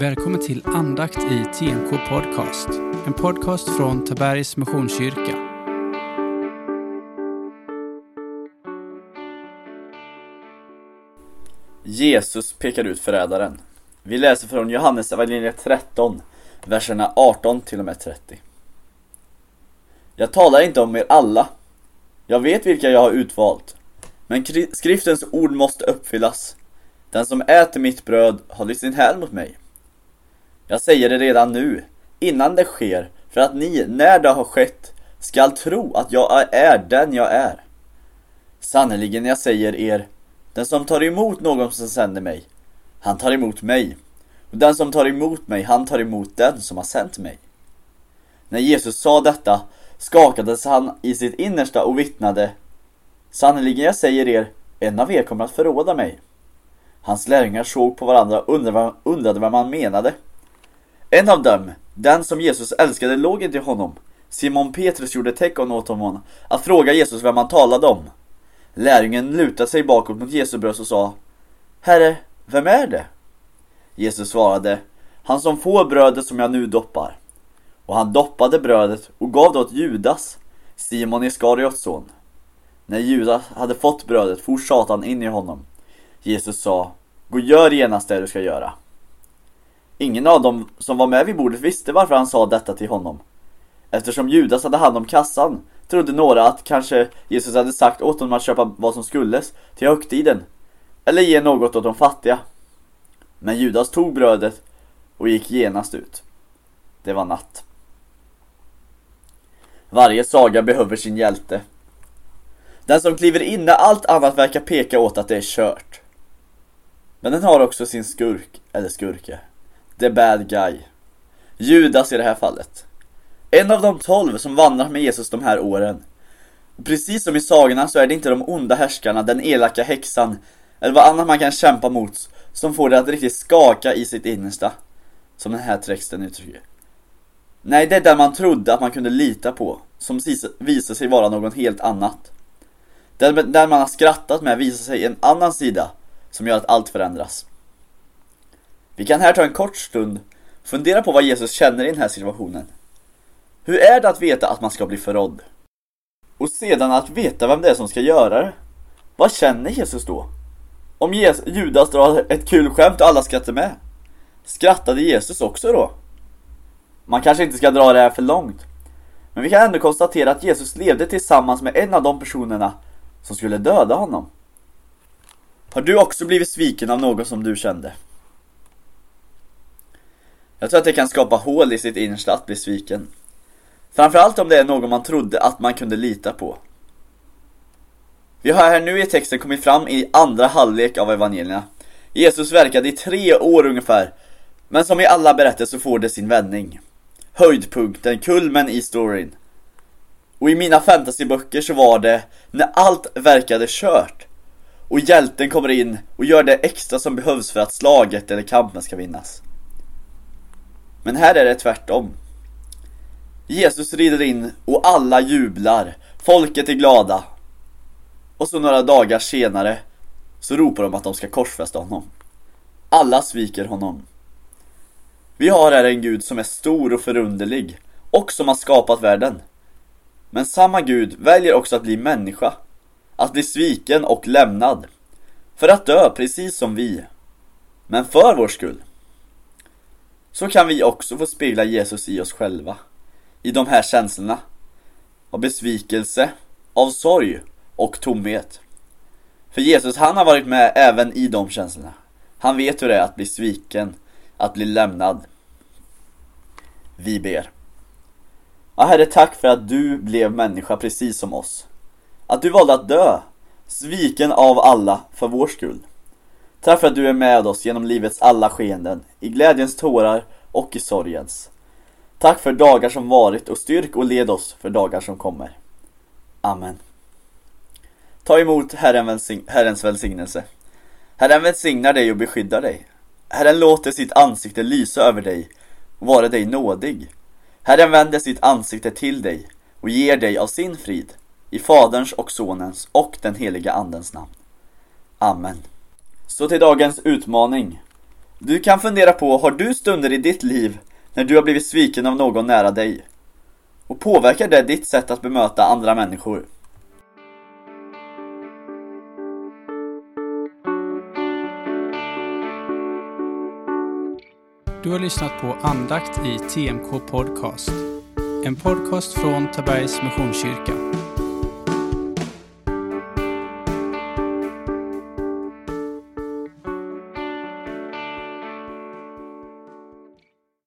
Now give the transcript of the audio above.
Välkommen till andakt i TNK Podcast. En podcast från Tabergs Missionskyrka. Jesus pekar ut förrädaren. Vi läser från Johannes evangeliet 13, verserna 18 till och med 30. Jag talar inte om er alla. Jag vet vilka jag har utvalt. Men skriftens ord måste uppfyllas. Den som äter mitt bröd håller sin häl mot mig. Jag säger det redan nu, innan det sker, för att ni, när det har skett, skall tro att jag är den jag är. Sannerligen, jag säger er, den som tar emot någon som sänder mig, han tar emot mig. Och den som tar emot mig, han tar emot den som har sänt mig. När Jesus sa detta skakades han i sitt innersta och vittnade Sannerligen, jag säger er, en av er kommer att förråda mig. Hans lärjungar såg på varandra och undrade vad man menade. En av dem, den som Jesus älskade, låg inte honom. Simon Petrus gjorde tecken åt honom att fråga Jesus vem han talade om. Lärjungen lutade sig bakåt mot Jesu bröst och sa Herre, vem är det? Jesus svarade Han som får brödet som jag nu doppar. Och han doppade brödet och gav det åt Judas, Simon Iskariots son. När Judas hade fått brödet for Satan in i honom. Jesus sa Gå gör genast det du ska göra. Ingen av dem som var med vid bordet visste varför han sa detta till honom. Eftersom Judas hade hand om kassan trodde några att kanske Jesus hade sagt åt honom att köpa vad som skulle till högtiden. Eller ge något åt de fattiga. Men Judas tog brödet och gick genast ut. Det var natt. Varje saga behöver sin hjälte. Den som kliver in när allt annat verkar peka åt att det är kört. Men den har också sin skurk, eller skurke the bad guy. Judas i det här fallet. En av de tolv som vandrat med Jesus de här åren. Precis som i sagorna så är det inte de onda härskarna, den elaka häxan eller vad annat man kan kämpa mot som får det att riktigt skaka i sitt innersta. Som den här texten uttrycker. Nej, det är den man trodde att man kunde lita på som visar sig vara något helt annat. Den, den man har skrattat med visar sig en annan sida som gör att allt förändras. Vi kan här ta en kort stund och fundera på vad Jesus känner i den här situationen. Hur är det att veta att man ska bli förrådd? Och sedan att veta vem det är som ska göra det. Vad känner Jesus då? Om Judas drar ett kul skämt och alla skrattar med. Skrattade Jesus också då? Man kanske inte ska dra det här för långt. Men vi kan ändå konstatera att Jesus levde tillsammans med en av de personerna som skulle döda honom. Har du också blivit sviken av någon som du kände? Jag tror att det kan skapa hål i sitt innersta att bli sviken. Framförallt om det är någon man trodde att man kunde lita på. Vi har här nu i texten kommit fram i andra halvlek av evangelierna. Jesus verkade i tre år ungefär, men som i alla berättelser får det sin vändning. Höjdpunkten, kulmen i storyn. Och i mina fantasyböcker så var det när allt verkade kört. Och hjälten kommer in och gör det extra som behövs för att slaget eller kampen ska vinnas. Men här är det tvärtom. Jesus rider in och alla jublar. Folket är glada. Och så några dagar senare så ropar de att de ska korsfästa honom. Alla sviker honom. Vi har här en Gud som är stor och förunderlig och som har skapat världen. Men samma Gud väljer också att bli människa. Att bli sviken och lämnad. För att dö precis som vi. Men för vår skull så kan vi också få spegla Jesus i oss själva. I de här känslorna. Av besvikelse, av sorg och tomhet. För Jesus han har varit med även i de känslorna. Han vet hur det är att bli sviken, att bli lämnad. Vi ber. Ja, Herre, tack för att du blev människa precis som oss. Att du valde att dö, sviken av alla för vår skull. Tack för att du är med oss genom livets alla skeenden, i glädjens tårar och i sorgens. Tack för dagar som varit och styrk och led oss för dagar som kommer. Amen. Ta emot Herren välsign Herrens välsignelse. Herren välsignar dig och beskyddar dig. Herren låter sitt ansikte lysa över dig och vara dig nådig. Herren vänder sitt ansikte till dig och ger dig av sin frid i Faderns och Sonens och den heliga Andens namn. Amen. Så till dagens utmaning. Du kan fundera på, har du stunder i ditt liv när du har blivit sviken av någon nära dig? Och påverkar det ditt sätt att bemöta andra människor? Du har lyssnat på andakt i TMK Podcast. En podcast från Tabergs Missionskyrka.